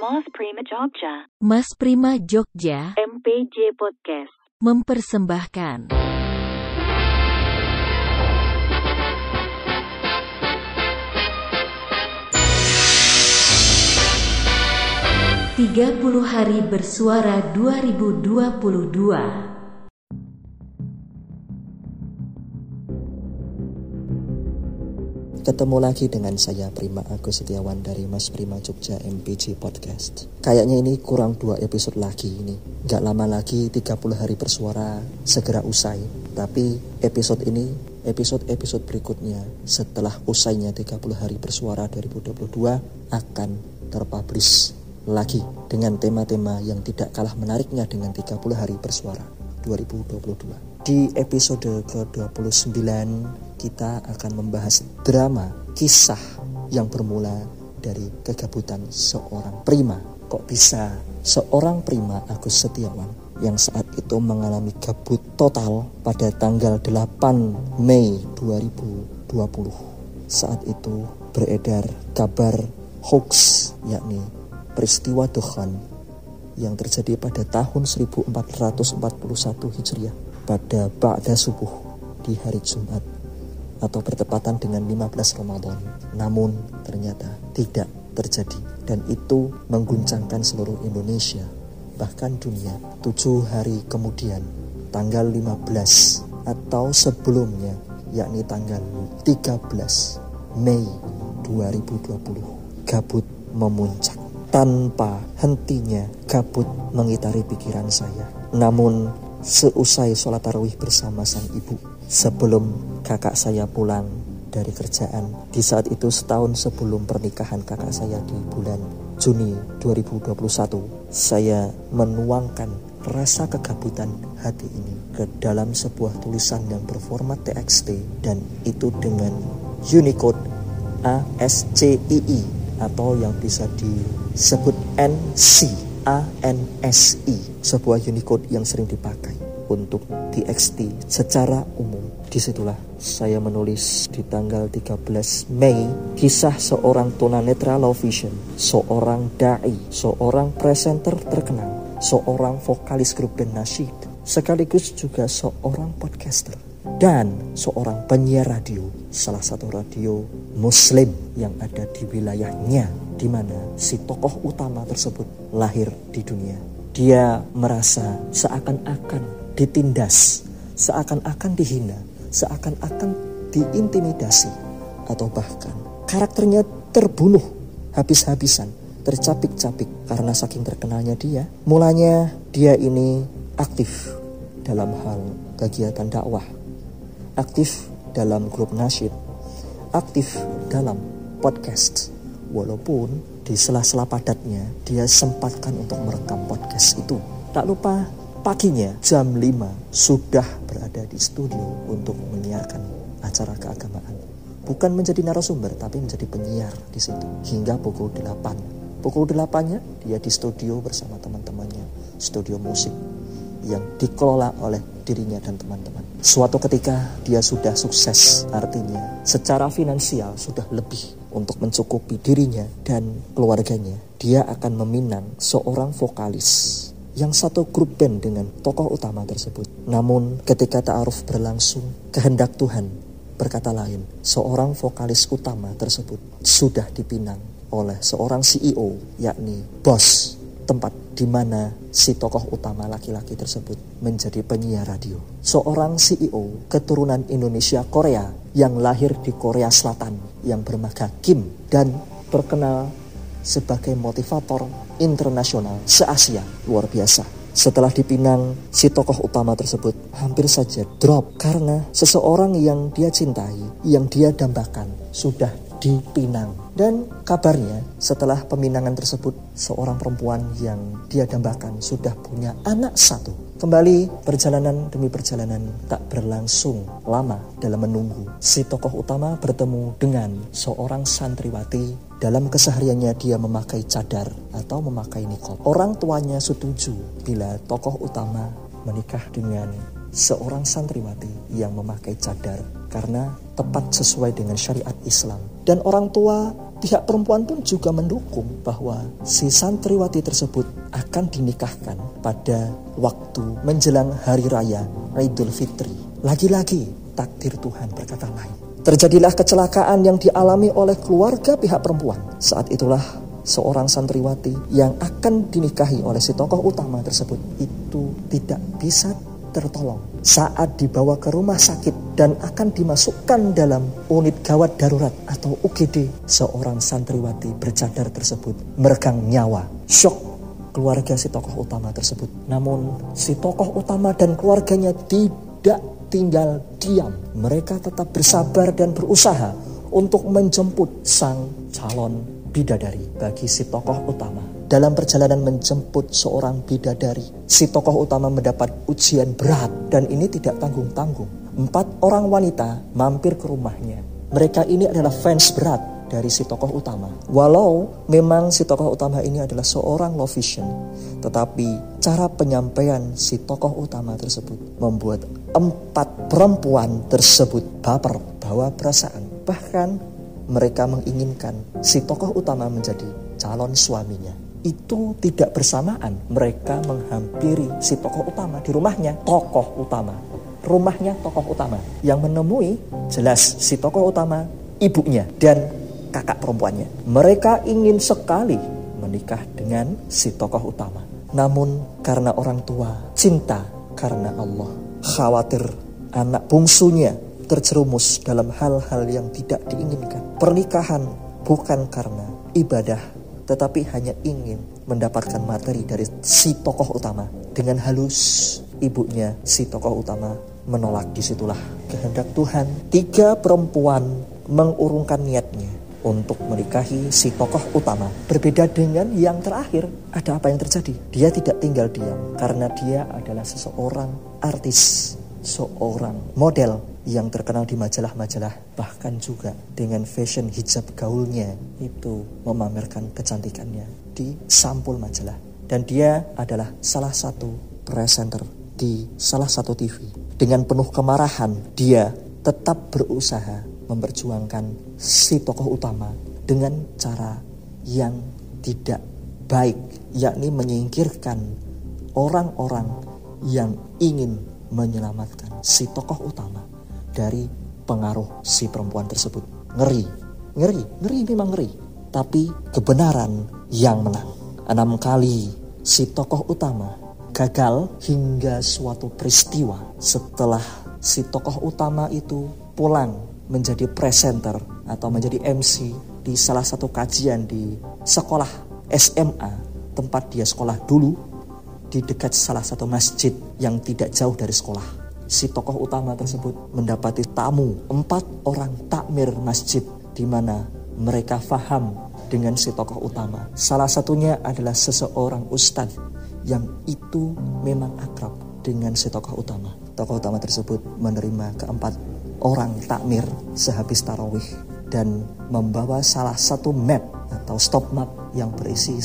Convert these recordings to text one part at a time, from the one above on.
Mas Prima Jogja, Mas Prima Jogja. MPJ Podcast. mempersembahkan. Tiga puluh hari bersuara 2022 Ketemu lagi dengan saya Prima Agus Setiawan dari Mas Prima Jogja MPJ Podcast. Kayaknya ini kurang dua episode lagi ini. Gak lama lagi 30 hari bersuara segera usai. Tapi episode ini episode-episode berikutnya Setelah usainya 30 hari bersuara 2022 Akan terpublish lagi Dengan tema-tema yang tidak kalah menariknya dengan 30 hari bersuara 2022 di episode ke-29 kita akan membahas drama kisah yang bermula dari kegabutan seorang prima. Kok bisa seorang prima Agus Setiawan yang saat itu mengalami gabut total pada tanggal 8 Mei 2020. Saat itu beredar kabar hoax yakni peristiwa Tuhan yang terjadi pada tahun 1441 Hijriah pada Ba'da Subuh di hari Jumat atau bertepatan dengan 15 Ramadan. Namun ternyata tidak terjadi dan itu mengguncangkan seluruh Indonesia bahkan dunia. Tujuh hari kemudian tanggal 15 atau sebelumnya yakni tanggal 13 Mei 2020 gabut memuncak tanpa hentinya gabut mengitari pikiran saya. Namun seusai sholat tarawih bersama sang ibu sebelum kakak saya pulang dari kerjaan di saat itu setahun sebelum pernikahan kakak saya di bulan Juni 2021 saya menuangkan rasa kegabutan hati ini ke dalam sebuah tulisan yang berformat TXT dan itu dengan Unicode ASCII atau yang bisa disebut NC ANSI, sebuah Unicode yang sering dipakai untuk TXT secara umum. Di situlah saya menulis di tanggal 13 Mei kisah seorang tunanetra low vision, seorang da'i, seorang presenter terkenal, seorang vokalis grup band nasyid, sekaligus juga seorang podcaster dan seorang penyiar radio, salah satu radio muslim yang ada di wilayahnya di mana si tokoh utama tersebut lahir di dunia. Dia merasa seakan-akan ditindas, seakan-akan dihina, seakan-akan diintimidasi atau bahkan karakternya terbunuh habis-habisan, tercapik-capik karena saking terkenalnya dia. Mulanya dia ini aktif dalam hal kegiatan dakwah aktif dalam grup nasyid, aktif dalam podcast. Walaupun di sela-sela padatnya dia sempatkan untuk merekam podcast itu. Tak lupa paginya jam 5 sudah berada di studio untuk menyiarkan acara keagamaan. Bukan menjadi narasumber tapi menjadi penyiar di situ hingga pukul 8. Pukul 8-nya dia di studio bersama teman-temannya, studio musik yang dikelola oleh dirinya dan teman-teman. Suatu ketika dia sudah sukses, artinya secara finansial sudah lebih untuk mencukupi dirinya dan keluarganya. Dia akan meminang seorang vokalis yang satu grup band dengan tokoh utama tersebut. Namun ketika ta'aruf berlangsung, kehendak Tuhan berkata lain. Seorang vokalis utama tersebut sudah dipinang oleh seorang CEO yakni bos tempat di mana si tokoh utama laki-laki tersebut menjadi penyiar radio. Seorang CEO keturunan Indonesia Korea yang lahir di Korea Selatan yang bermarga Kim dan terkenal sebagai motivator internasional se-Asia luar biasa. Setelah dipinang, si tokoh utama tersebut hampir saja drop karena seseorang yang dia cintai, yang dia dambakan, sudah dipinang. Dan kabarnya setelah peminangan tersebut seorang perempuan yang dia dambakan sudah punya anak satu. Kembali perjalanan demi perjalanan tak berlangsung lama dalam menunggu. Si tokoh utama bertemu dengan seorang santriwati dalam kesehariannya dia memakai cadar atau memakai nikop. Orang tuanya setuju bila tokoh utama menikah dengan seorang santriwati yang memakai cadar karena tepat sesuai dengan syariat Islam. Dan orang tua pihak perempuan pun juga mendukung bahwa si santriwati tersebut akan dinikahkan pada waktu menjelang hari raya Idul Fitri. Lagi-lagi takdir Tuhan berkata lain. Terjadilah kecelakaan yang dialami oleh keluarga pihak perempuan. Saat itulah seorang santriwati yang akan dinikahi oleh si tokoh utama tersebut itu tidak bisa tertolong saat dibawa ke rumah sakit dan akan dimasukkan dalam unit gawat darurat atau UGD seorang santriwati bercadar tersebut meregang nyawa shock keluarga si tokoh utama tersebut namun si tokoh utama dan keluarganya tidak tinggal diam mereka tetap bersabar dan berusaha untuk menjemput sang calon bidadari bagi si tokoh utama dalam perjalanan menjemput seorang bidadari, si tokoh utama mendapat ujian berat dan ini tidak tanggung-tanggung. Empat orang wanita mampir ke rumahnya. Mereka ini adalah fans berat dari si tokoh utama. Walau memang si tokoh utama ini adalah seorang low vision, tetapi cara penyampaian si tokoh utama tersebut membuat empat perempuan tersebut baper, bawa perasaan. Bahkan mereka menginginkan si tokoh utama menjadi calon suaminya itu tidak bersamaan mereka menghampiri si tokoh utama di rumahnya tokoh utama rumahnya tokoh utama yang menemui jelas si tokoh utama ibunya dan kakak perempuannya. Mereka ingin sekali menikah dengan si tokoh utama. Namun karena orang tua cinta karena Allah. Khawatir anak bungsunya terjerumus dalam hal-hal yang tidak diinginkan. Pernikahan bukan karena ibadah tetapi hanya ingin mendapatkan materi dari si tokoh utama. Dengan halus, ibunya si tokoh utama menolak di situlah kehendak Tuhan. Tiga perempuan mengurungkan niatnya untuk menikahi si tokoh utama. Berbeda dengan yang terakhir, ada apa yang terjadi? Dia tidak tinggal diam karena dia adalah seseorang artis, seorang model yang terkenal di majalah-majalah bahkan juga dengan fashion hijab gaulnya itu memamerkan kecantikannya di sampul majalah dan dia adalah salah satu presenter di salah satu TV dengan penuh kemarahan dia tetap berusaha memperjuangkan si tokoh utama dengan cara yang tidak baik yakni menyingkirkan orang-orang yang ingin menyelamatkan si tokoh utama dari pengaruh si perempuan tersebut. Ngeri, ngeri, ngeri memang ngeri. Tapi kebenaran yang menang. Enam kali si tokoh utama gagal hingga suatu peristiwa setelah si tokoh utama itu pulang menjadi presenter atau menjadi MC di salah satu kajian di sekolah SMA tempat dia sekolah dulu di dekat salah satu masjid yang tidak jauh dari sekolah si tokoh utama tersebut mendapati tamu empat orang takmir masjid di mana mereka faham dengan si tokoh utama. Salah satunya adalah seseorang ustadz yang itu memang akrab dengan si tokoh utama. Tokoh utama tersebut menerima keempat orang takmir sehabis tarawih dan membawa salah satu map atau stop map yang berisi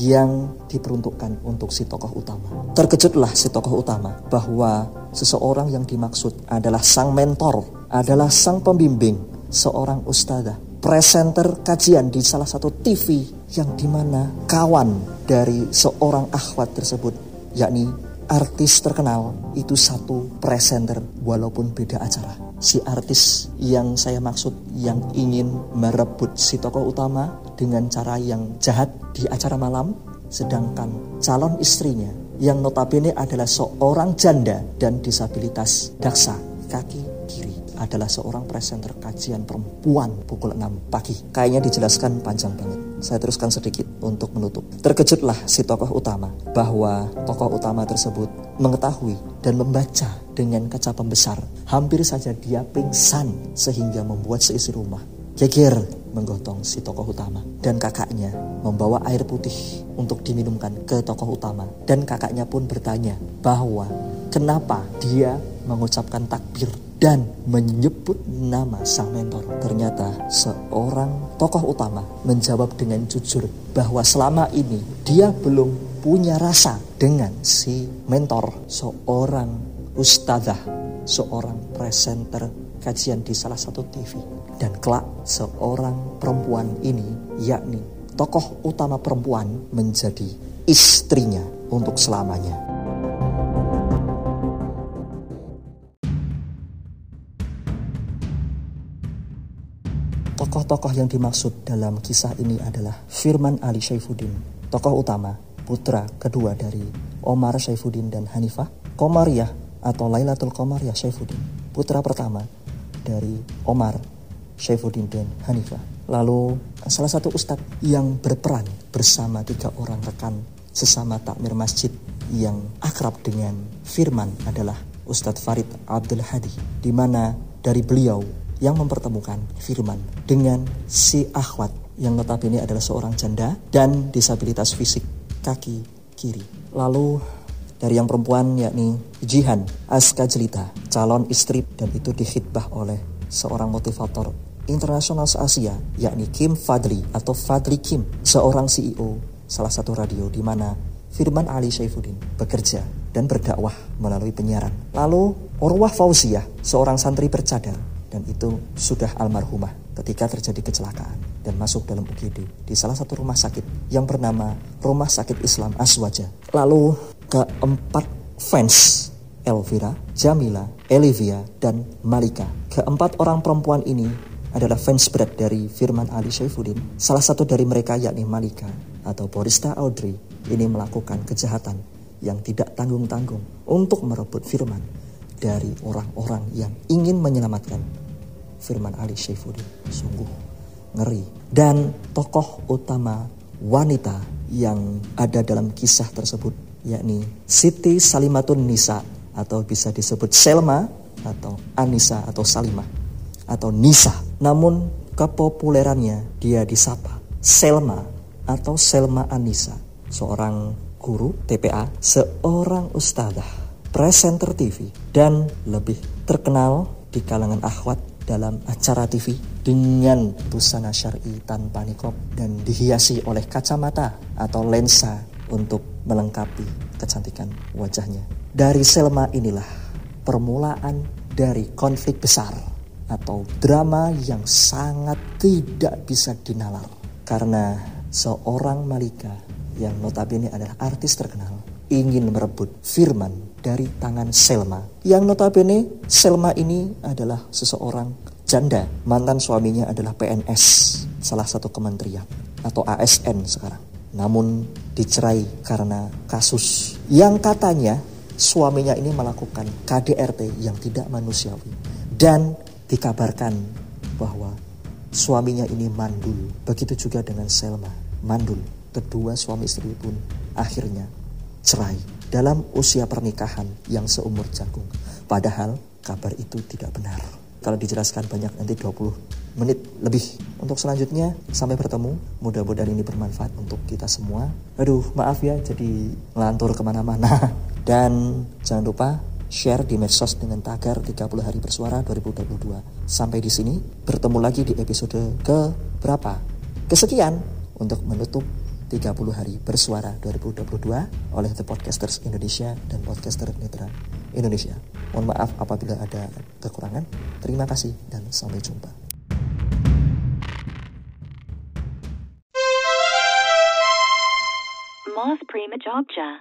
yang diperuntukkan untuk si tokoh utama. Terkejutlah si tokoh utama bahwa seseorang yang dimaksud adalah sang mentor, adalah sang pembimbing, seorang ustazah, presenter kajian di salah satu TV yang di mana kawan dari seorang akhwat tersebut, yakni artis terkenal itu satu presenter walaupun beda acara. Si artis yang saya maksud yang ingin merebut si tokoh utama dengan cara yang jahat di acara malam sedangkan calon istrinya yang notabene adalah seorang janda dan disabilitas daksa kaki adalah seorang presenter kajian perempuan pukul 6 pagi. Kayaknya dijelaskan panjang banget. Saya teruskan sedikit untuk menutup. Terkejutlah si tokoh utama bahwa tokoh utama tersebut mengetahui dan membaca dengan kaca pembesar. Hampir saja dia pingsan sehingga membuat seisi rumah geger menggotong si tokoh utama dan kakaknya membawa air putih untuk diminumkan ke tokoh utama dan kakaknya pun bertanya bahwa kenapa dia mengucapkan takbir dan menyebut nama sang mentor. Ternyata seorang tokoh utama menjawab dengan jujur bahwa selama ini dia belum punya rasa dengan si mentor, seorang ustazah, seorang presenter kajian di salah satu TV. Dan kelak seorang perempuan ini yakni tokoh utama perempuan menjadi istrinya untuk selamanya. Tokoh-tokoh yang dimaksud dalam kisah ini adalah Firman Ali Syaifuddin, tokoh utama, putra kedua dari Omar Syaifuddin dan Hanifah, Komariah atau Lailatul Komariah Syaifuddin, putra pertama dari Omar Syaifuddin dan Hanifah. Lalu salah satu ustadz yang berperan bersama tiga orang rekan sesama takmir masjid yang akrab dengan firman adalah Ustadz Farid Abdul Hadi di mana dari beliau yang mempertemukan Firman dengan si Akhwat yang notabene adalah seorang janda dan disabilitas fisik kaki kiri. Lalu dari yang perempuan yakni Jihan Aska Jelita, calon istri dan itu dihitbah oleh seorang motivator internasional se-Asia yakni Kim Fadli atau Fadli Kim, seorang CEO salah satu radio di mana Firman Ali Syaifuddin bekerja dan berdakwah melalui penyiaran. Lalu Orwah Fauziyah, seorang santri bercadar dan itu sudah almarhumah ketika terjadi kecelakaan dan masuk dalam UGD di salah satu rumah sakit yang bernama Rumah Sakit Islam Aswaja. Lalu keempat fans Elvira, Jamila, Elivia, dan Malika. Keempat orang perempuan ini adalah fans berat dari Firman Ali Syaifuddin. Salah satu dari mereka yakni Malika atau Borista Audrey ini melakukan kejahatan yang tidak tanggung-tanggung untuk merebut Firman dari orang-orang yang ingin menyelamatkan Firman Ali Syaifuddin. Sungguh ngeri. Dan tokoh utama wanita yang ada dalam kisah tersebut yakni Siti Salimatun Nisa atau bisa disebut Selma atau Anissa atau Salimah atau Nisa. Namun kepopulerannya dia disapa Selma atau Selma Anissa, seorang guru TPA, seorang ustadzah presenter TV dan lebih terkenal di kalangan akhwat dalam acara TV dengan busana syari tanpa nikob dan dihiasi oleh kacamata atau lensa untuk melengkapi kecantikan wajahnya. Dari Selma inilah permulaan dari konflik besar atau drama yang sangat tidak bisa dinalar karena seorang Malika yang notabene adalah artis terkenal ingin merebut firman dari tangan Selma. Yang notabene Selma ini adalah seseorang janda. Mantan suaminya adalah PNS, salah satu kementerian atau ASN sekarang. Namun dicerai karena kasus yang katanya suaminya ini melakukan KDRT yang tidak manusiawi. Dan dikabarkan bahwa suaminya ini mandul. Begitu juga dengan Selma, mandul. Kedua suami istri pun akhirnya cerai dalam usia pernikahan yang seumur jagung. Padahal kabar itu tidak benar. Kalau dijelaskan banyak nanti 20 menit lebih. Untuk selanjutnya sampai bertemu. Mudah-mudahan ini bermanfaat untuk kita semua. Aduh maaf ya jadi ngelantur ke mana-mana. Dan jangan lupa share di medsos dengan tagar 30 hari bersuara 2022. Sampai di sini bertemu lagi di episode ke berapa? Kesekian untuk menutup 30 hari bersuara 2022 oleh The Podcasters Indonesia dan Podcaster Netra Indonesia. Mohon maaf apabila ada kekurangan. Terima kasih dan sampai jumpa. Moth Prima Jogja.